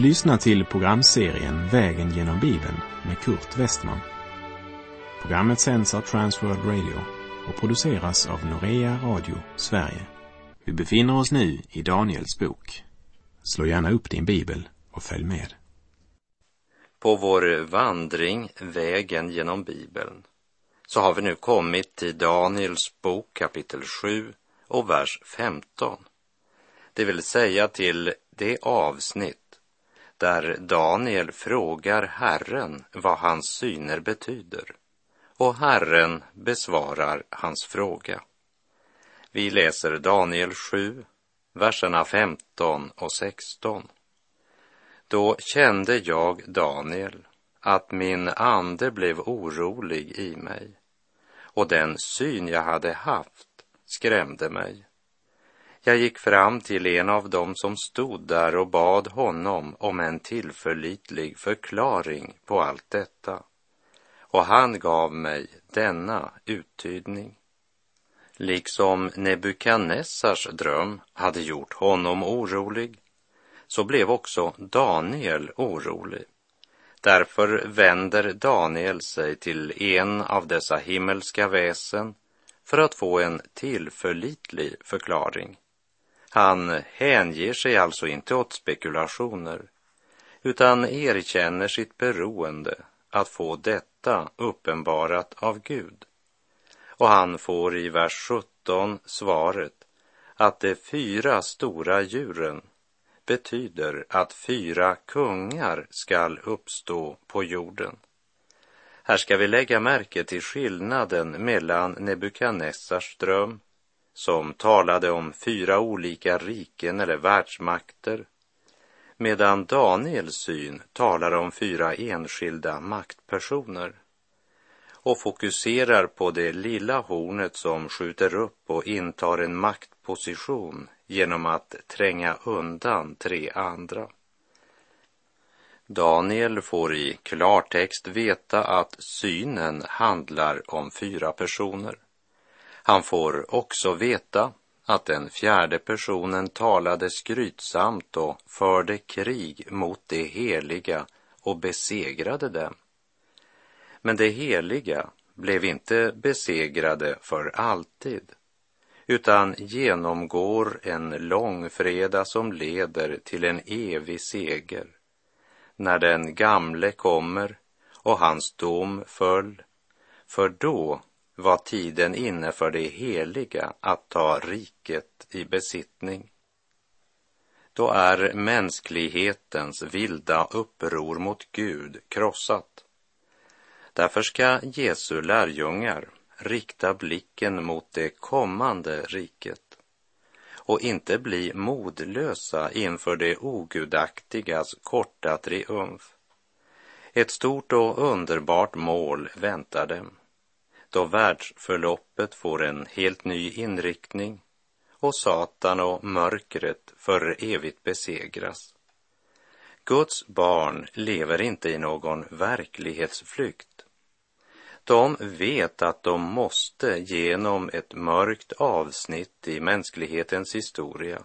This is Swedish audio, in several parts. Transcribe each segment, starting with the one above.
Du lyssnar till programserien Vägen genom Bibeln med Kurt Westman. Programmet sänds av Transworld Radio och produceras av Norea Radio Sverige. Vi befinner oss nu i Daniels bok. Slå gärna upp din bibel och följ med. På vår vandring Vägen genom Bibeln så har vi nu kommit till Daniels bok kapitel 7 och vers 15. Det vill säga till det avsnitt där Daniel frågar Herren vad hans syner betyder och Herren besvarar hans fråga. Vi läser Daniel 7, verserna 15 och 16. Då kände jag, Daniel, att min ande blev orolig i mig och den syn jag hade haft skrämde mig. Jag gick fram till en av dem som stod där och bad honom om en tillförlitlig förklaring på allt detta. Och han gav mig denna uttydning. Liksom Nebukadnessars dröm hade gjort honom orolig, så blev också Daniel orolig. Därför vänder Daniel sig till en av dessa himmelska väsen för att få en tillförlitlig förklaring. Han hänger sig alltså inte åt spekulationer utan erkänner sitt beroende att få detta uppenbarat av Gud. Och han får i vers 17 svaret att de fyra stora djuren betyder att fyra kungar skall uppstå på jorden. Här ska vi lägga märke till skillnaden mellan Nebukadnessars dröm som talade om fyra olika riken eller världsmakter, medan Daniels syn talar om fyra enskilda maktpersoner och fokuserar på det lilla hornet som skjuter upp och intar en maktposition genom att tränga undan tre andra. Daniel får i klartext veta att synen handlar om fyra personer. Han får också veta att den fjärde personen talade skrytsamt och förde krig mot det heliga och besegrade dem. Men det heliga blev inte besegrade för alltid, utan genomgår en långfredag som leder till en evig seger. När den gamle kommer och hans dom föll, för då var tiden inne för det heliga att ta riket i besittning. Då är mänsklighetens vilda uppror mot Gud krossat. Därför ska Jesu lärjungar rikta blicken mot det kommande riket och inte bli modlösa inför det ogudaktigas korta triumf. Ett stort och underbart mål väntar dem då världsförloppet får en helt ny inriktning och Satan och mörkret för evigt besegras. Guds barn lever inte i någon verklighetsflykt. De vet att de måste genom ett mörkt avsnitt i mänsklighetens historia.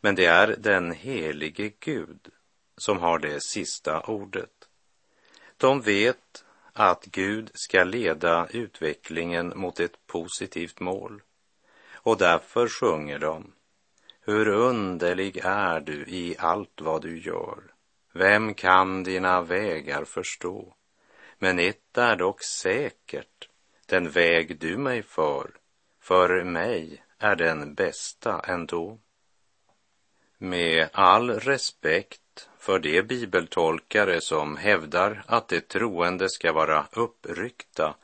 Men det är den helige Gud som har det sista ordet. De vet att Gud ska leda utvecklingen mot ett positivt mål. Och därför sjunger de Hur underlig är du i allt vad du gör. Vem kan dina vägar förstå? Men ett är dock säkert, den väg du mig för, för mig är den bästa ändå. Med all respekt för de bibeltolkare som hävdar att de troende ska vara uppryckta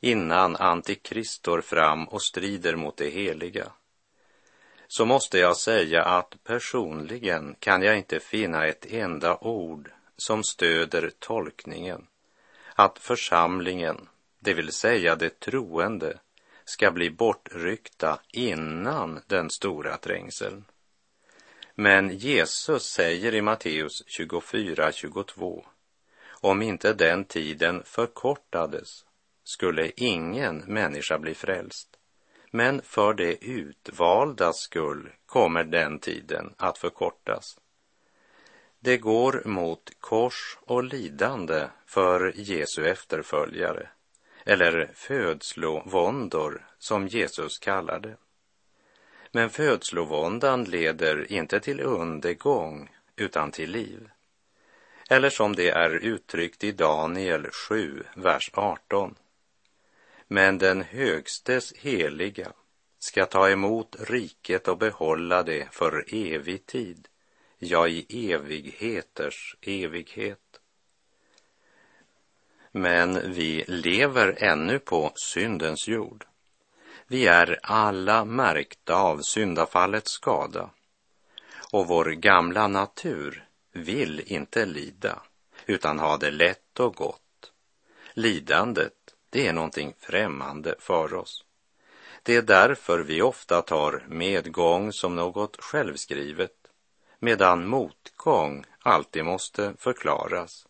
innan Antikrist står fram och strider mot det heliga, så måste jag säga att personligen kan jag inte finna ett enda ord som stöder tolkningen att församlingen, det vill säga de troende, ska bli bortryckta innan den stora trängseln. Men Jesus säger i Matteus 24.22, om inte den tiden förkortades skulle ingen människa bli frälst. Men för det utvaldas skull kommer den tiden att förkortas. Det går mot kors och lidande för Jesu efterföljare, eller födslovåndor som Jesus kallar det. Men födslovåndan leder inte till undergång utan till liv. Eller som det är uttryckt i Daniel 7, vers 18. Men den högstes heliga ska ta emot riket och behålla det för evig tid, ja, i evigheters evighet. Men vi lever ännu på syndens jord. Vi är alla märkta av syndafallets skada och vår gamla natur vill inte lida utan ha det lätt och gott. Lidandet, det är någonting främmande för oss. Det är därför vi ofta tar medgång som något självskrivet, medan motgång alltid måste förklaras.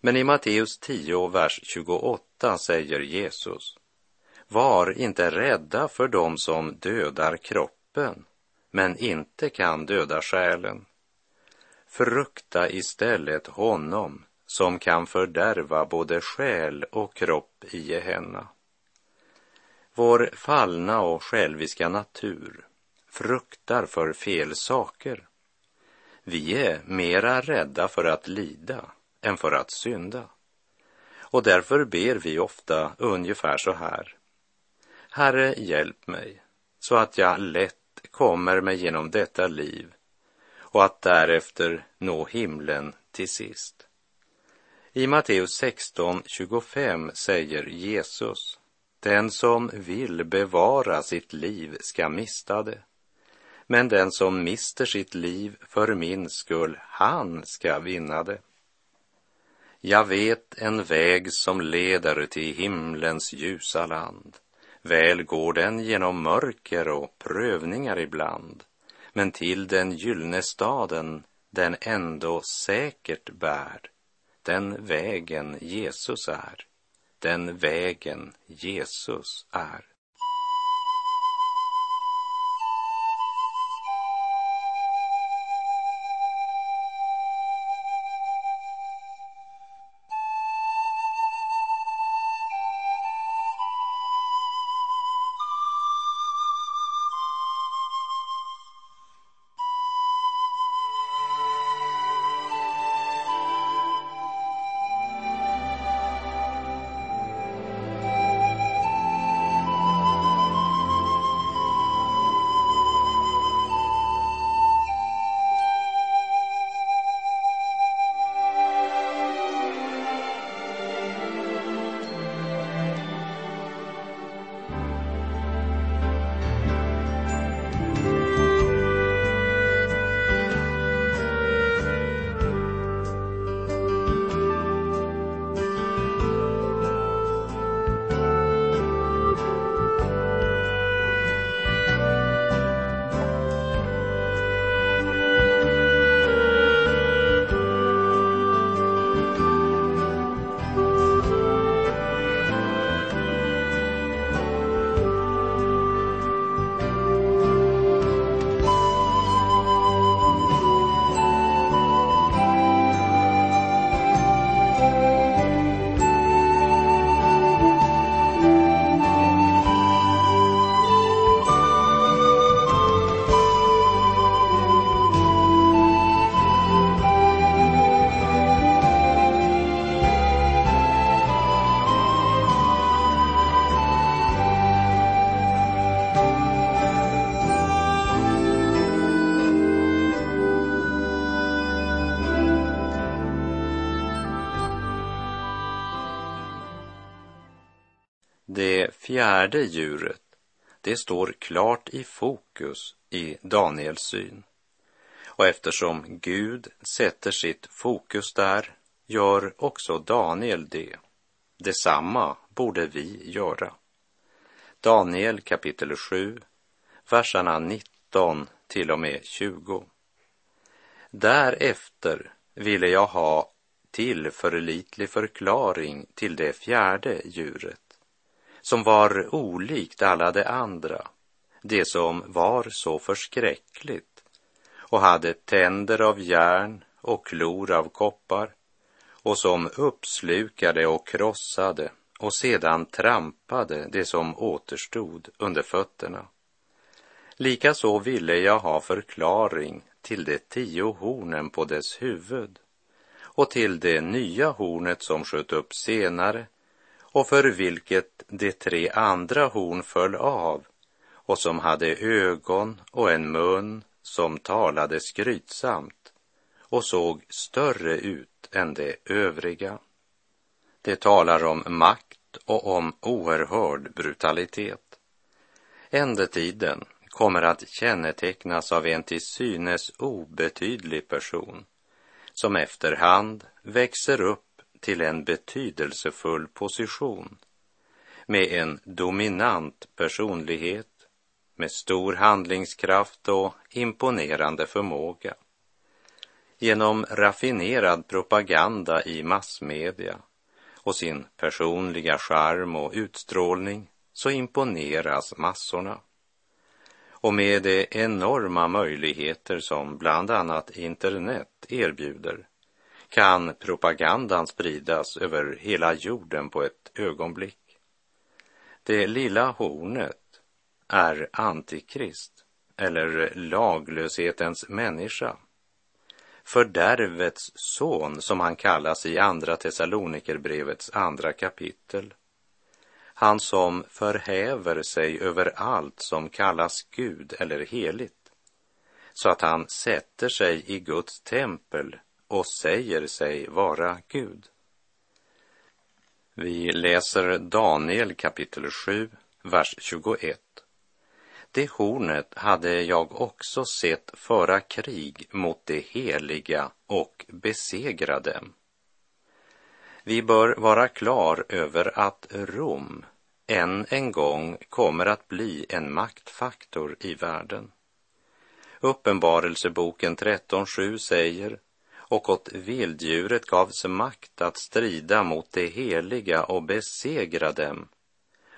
Men i Matteus 10, vers 28 säger Jesus, var inte rädda för dem som dödar kroppen, men inte kan döda själen. Frukta istället honom som kan fördärva både själ och kropp i Gehenna. Vår fallna och själviska natur fruktar för fel saker. Vi är mera rädda för att lida än för att synda. Och därför ber vi ofta ungefär så här. Herre, hjälp mig så att jag lätt kommer mig genom detta liv och att därefter nå himlen till sist. I Matteus 16.25 säger Jesus, den som vill bevara sitt liv ska mista det. Men den som mister sitt liv för min skull, han ska vinna det. Jag vet en väg som leder till himlens ljusa land. Väl går den genom mörker och prövningar ibland, men till den gyllne staden den ändå säkert bär. Den vägen Jesus är, den vägen Jesus är. Det fjärde djuret, det står klart i fokus i Daniels syn. Och eftersom Gud sätter sitt fokus där gör också Daniel det. Detsamma borde vi göra. Daniel kapitel 7, verserna 19 till och med 20. Därefter ville jag ha tillförlitlig förklaring till det fjärde djuret som var olikt alla de andra, det som var så förskräckligt och hade tänder av järn och klor av koppar och som uppslukade och krossade och sedan trampade det som återstod under fötterna. Likaså ville jag ha förklaring till de tio hornen på dess huvud och till det nya hornet som sköt upp senare och för vilket de tre andra horn föll av och som hade ögon och en mun som talade skrytsamt och såg större ut än de övriga. Det talar om makt och om oerhörd brutalitet. Ändetiden kommer att kännetecknas av en till synes obetydlig person som efterhand växer upp till en betydelsefull position med en dominant personlighet, med stor handlingskraft och imponerande förmåga. Genom raffinerad propaganda i massmedia och sin personliga charm och utstrålning så imponeras massorna. Och med de enorma möjligheter som bland annat internet erbjuder kan propagandan spridas över hela jorden på ett ögonblick. Det lilla hornet är antikrist eller laglöshetens människa. Fördärvets son, som han kallas i Andra Thessalonikerbrevets andra kapitel. Han som förhäver sig över allt som kallas Gud eller heligt, så att han sätter sig i Guds tempel och säger sig vara Gud. Vi läser Daniel kapitel 7, vers 21. Det hornet hade jag också sett föra krig mot det heliga och besegra dem. Vi bör vara klar över att Rom än en gång kommer att bli en maktfaktor i världen. Uppenbarelseboken 13.7 säger och åt vilddjuret gavs makt att strida mot det heliga och besegra dem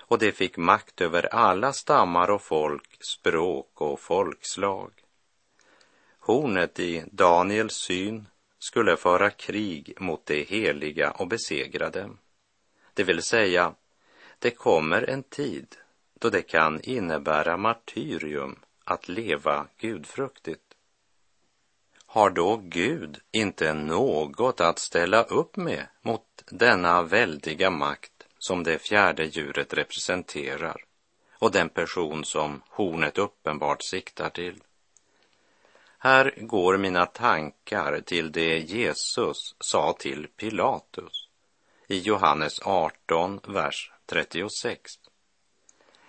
och det fick makt över alla stammar och folk, språk och folkslag. Hornet i Daniels syn skulle föra krig mot det heliga och besegra dem. Det vill säga, det kommer en tid då det kan innebära martyrium att leva gudfruktigt. Har då Gud inte något att ställa upp med mot denna väldiga makt som det fjärde djuret representerar och den person som hornet uppenbart siktar till? Här går mina tankar till det Jesus sa till Pilatus i Johannes 18, vers 36.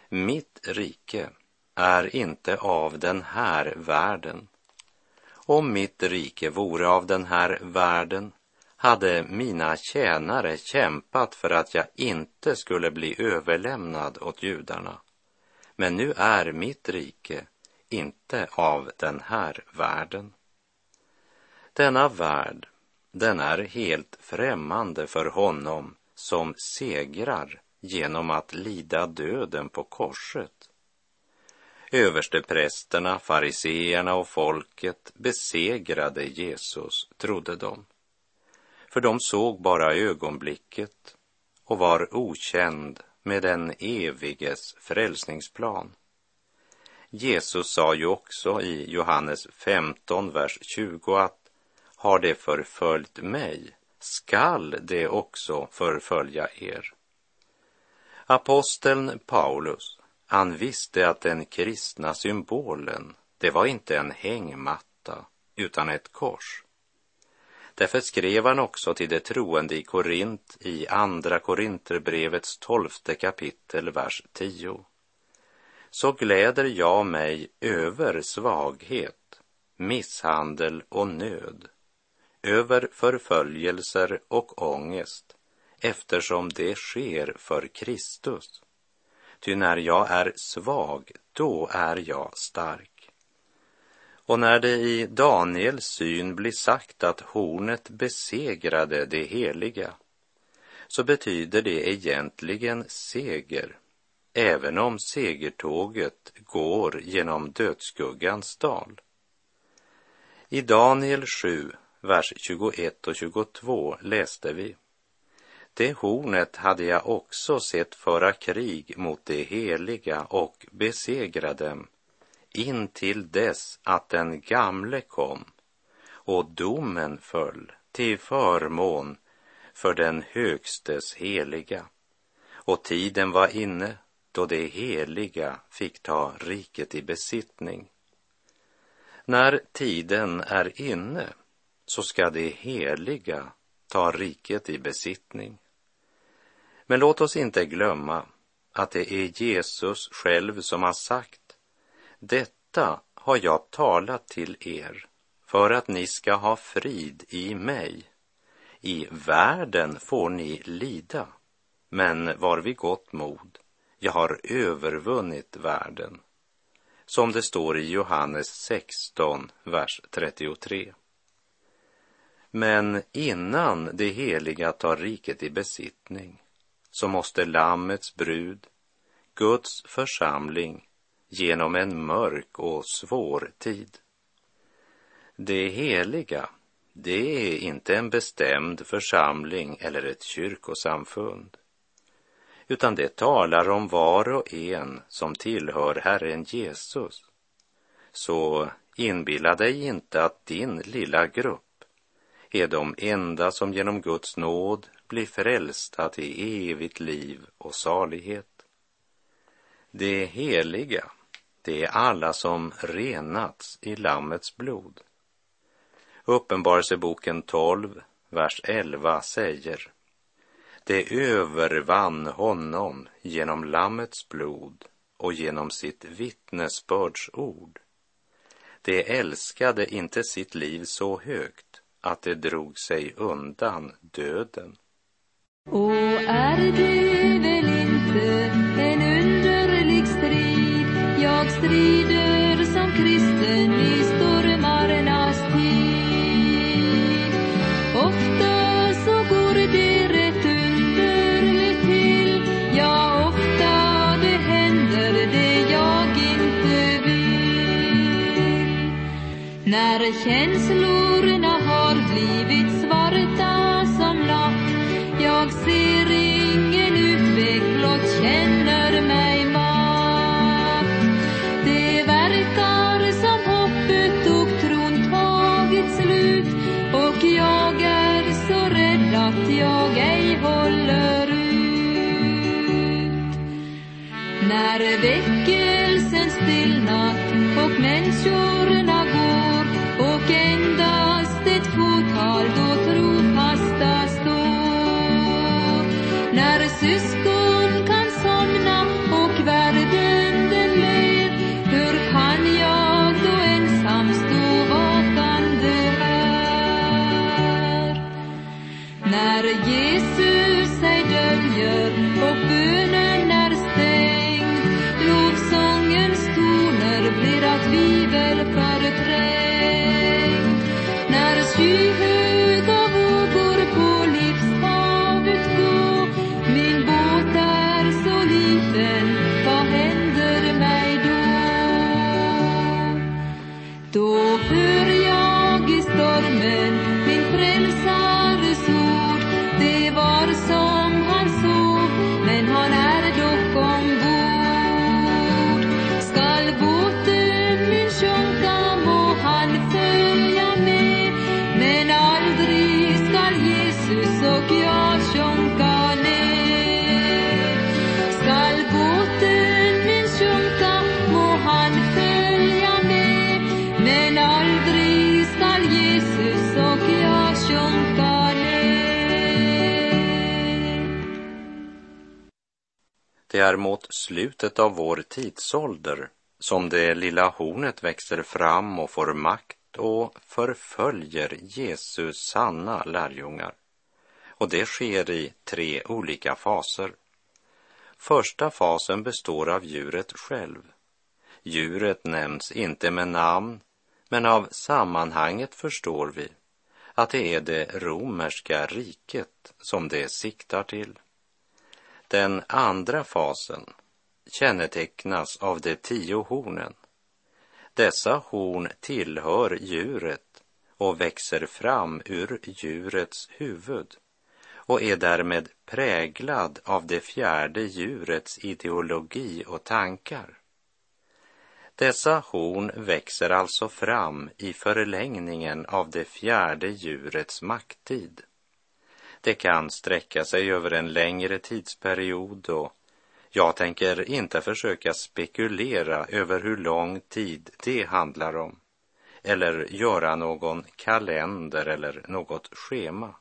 Mitt rike är inte av den här världen. Om mitt rike vore av den här världen hade mina tjänare kämpat för att jag inte skulle bli överlämnad åt judarna. Men nu är mitt rike inte av den här världen. Denna värld, den är helt främmande för honom som segrar genom att lida döden på korset. Översteprästerna, fariseerna och folket besegrade Jesus, trodde de. För de såg bara ögonblicket och var okänd med den eviges frälsningsplan. Jesus sa ju också i Johannes 15, vers 20 att har det förföljt mig skall det också förfölja er. Aposteln Paulus, han visste att den kristna symbolen, det var inte en hängmatta utan ett kors. Därför skrev han också till de troende i Korint i Andra Korinterbrevets tolfte kapitel, vers 10. Så gläder jag mig över svaghet, misshandel och nöd, över förföljelser och ångest, eftersom det sker för Kristus. Ty när jag är svag, då är jag stark. Och när det i Daniels syn blir sagt att hornet besegrade det heliga, så betyder det egentligen seger, även om segertåget går genom dödsskuggans dal. I Daniel 7, vers 21 och 22 läste vi. Det hornet hade jag också sett föra krig mot det heliga och besegra dem intill dess att den gamle kom och domen föll till förmån för den högstes heliga och tiden var inne då det heliga fick ta riket i besittning. När tiden är inne så ska det heliga ta riket i besittning. Men låt oss inte glömma att det är Jesus själv som har sagt detta har jag talat till er för att ni ska ha frid i mig. I världen får ni lida, men var vid gott mod. Jag har övervunnit världen. Som det står i Johannes 16, vers 33. Men innan det heliga tar riket i besittning så måste Lammets brud, Guds församling, genom en mörk och svår tid. Det heliga, det är inte en bestämd församling eller ett kyrkosamfund, utan det talar om var och en som tillhör Herren Jesus. Så inbilla dig inte att din lilla grupp är de enda som genom Guds nåd blir frälsta till evigt liv och salighet. Det heliga, det är alla som renats i Lammets blod. Uppenbarelseboken 12, vers 11 säger Det övervann honom genom Lammets blod och genom sitt vittnesbördsord. Det älskade inte sitt liv så högt att det drog sig undan döden. Och är det väl inte en underlig strid jag strider som kristen i stormarnas tid? Ofta så går det rätt underligt till Ja, ofta det händer det jag inte vill När känslor När väckelsen stillnat och människorna går Det är mot slutet av vår tidsålder som det lilla hornet växer fram och får makt och förföljer Jesus sanna lärjungar. Och det sker i tre olika faser. Första fasen består av djuret själv. Djuret nämns inte med namn, men av sammanhanget förstår vi att det är det romerska riket som det siktar till. Den andra fasen kännetecknas av de tio hornen. Dessa horn tillhör djuret och växer fram ur djurets huvud och är därmed präglad av det fjärde djurets ideologi och tankar. Dessa horn växer alltså fram i förlängningen av det fjärde djurets makttid. Det kan sträcka sig över en längre tidsperiod och jag tänker inte försöka spekulera över hur lång tid det handlar om eller göra någon kalender eller något schema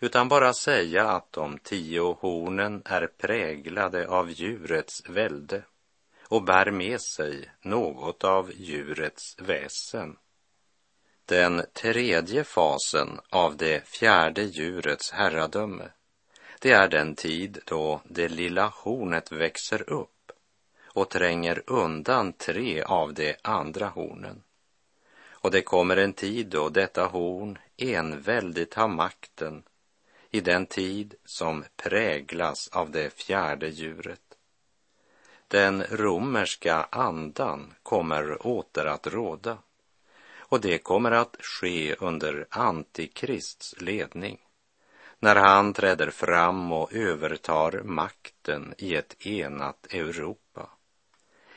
utan bara säga att de tio hornen är präglade av djurets välde och bär med sig något av djurets väsen. Den tredje fasen av det fjärde djurets herradöme, det är den tid då det lilla hornet växer upp och tränger undan tre av de andra hornen. Och det kommer en tid då detta horn enväldigt har makten i den tid som präglas av det fjärde djuret. Den romerska andan kommer åter att råda och det kommer att ske under Antikrists ledning när han träder fram och övertar makten i ett enat Europa.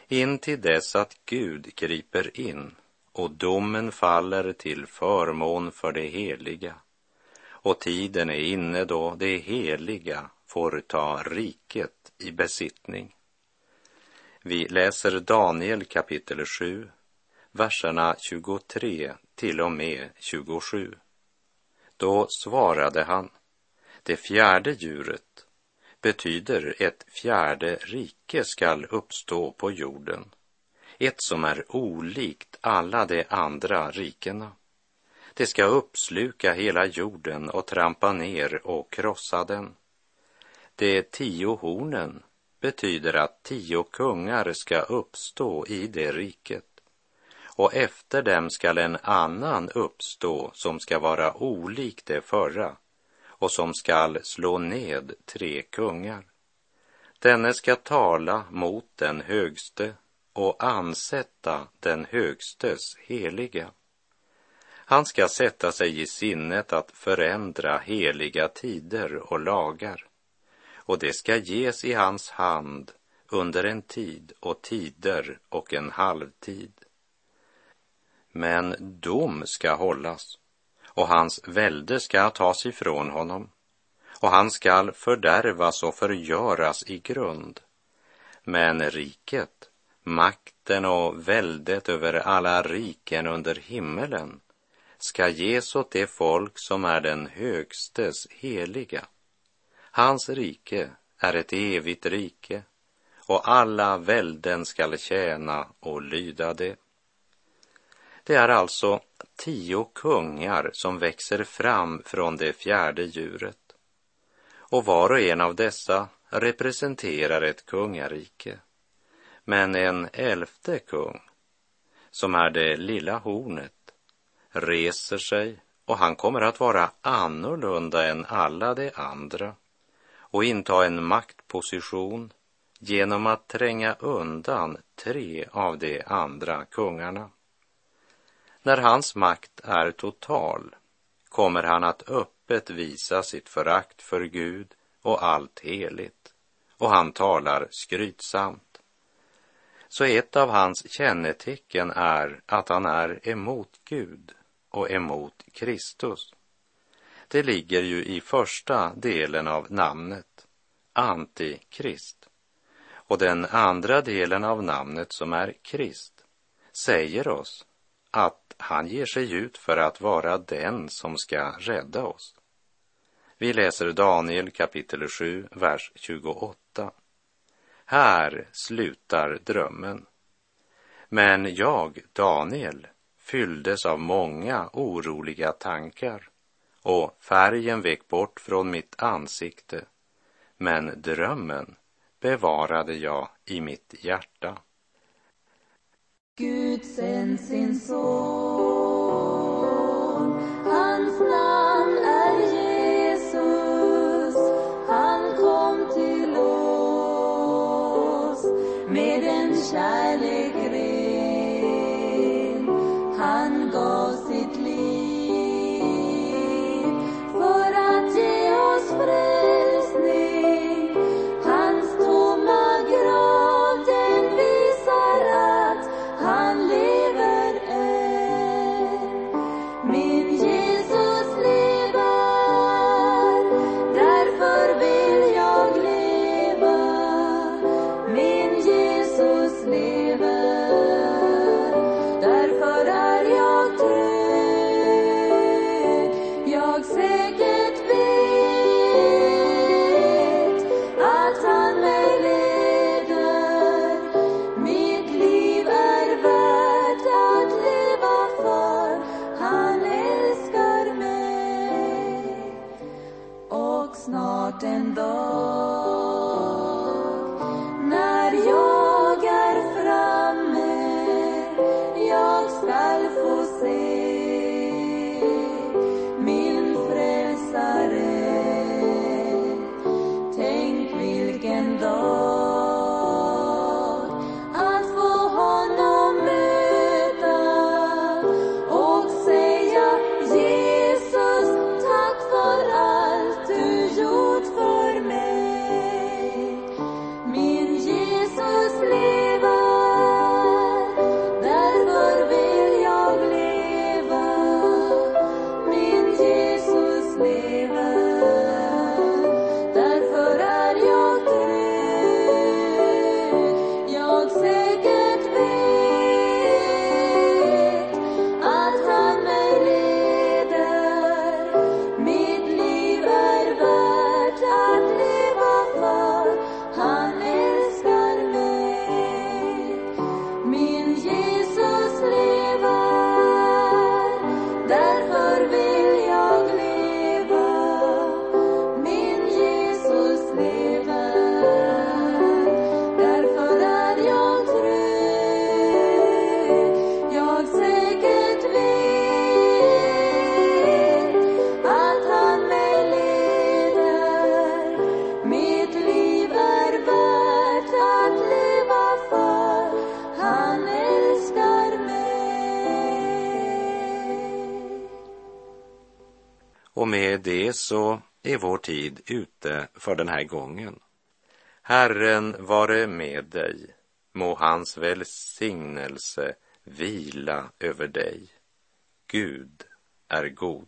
In till dess att Gud griper in och domen faller till förmån för det heliga och tiden är inne då det heliga får ta riket i besittning. Vi läser Daniel kapitel 7, verserna 23 till och med 27. Då svarade han, det fjärde djuret betyder ett fjärde rike skall uppstå på jorden, ett som är olikt alla de andra rikena. Det ska uppsluka hela jorden och trampa ner och krossa den. De tio hornen betyder att tio kungar ska uppstå i det riket och efter dem skall en annan uppstå som skall vara olik det förra och som skall slå ned tre kungar. Denne ska tala mot den högste och ansätta den högstes heliga. Han ska sätta sig i sinnet att förändra heliga tider och lagar och det ska ges i hans hand under en tid och tider och en halvtid. Men dom ska hållas och hans välde ska tas ifrån honom och han skall fördärvas och förgöras i grund. Men riket, makten och väldet över alla riken under himmelen ska ges åt det folk som är den högstes heliga. Hans rike är ett evigt rike och alla välden skall tjäna och lyda det. Det är alltså tio kungar som växer fram från det fjärde djuret och var och en av dessa representerar ett kungarike. Men en elfte kung, som är det lilla hornet, reser sig och han kommer att vara annorlunda än alla de andra och inta en maktposition genom att tränga undan tre av de andra kungarna. När hans makt är total kommer han att öppet visa sitt förakt för Gud och allt heligt och han talar skrytsamt. Så ett av hans kännetecken är att han är emot Gud och emot Kristus. Det ligger ju i första delen av namnet, Antikrist. Och den andra delen av namnet som är Krist säger oss att han ger sig ut för att vara den som ska rädda oss. Vi läser Daniel kapitel 7, vers 28. Här slutar drömmen. Men jag, Daniel, fylldes av många oroliga tankar och färgen vek bort från mitt ansikte, men drömmen bevarade jag i mitt hjärta. Gud sänd sin son, hans namn är Jesus. Han kom till oss med en kärlek det så är vår tid ute för den här gången. Herren vare med dig. Må hans välsignelse vila över dig. Gud är god.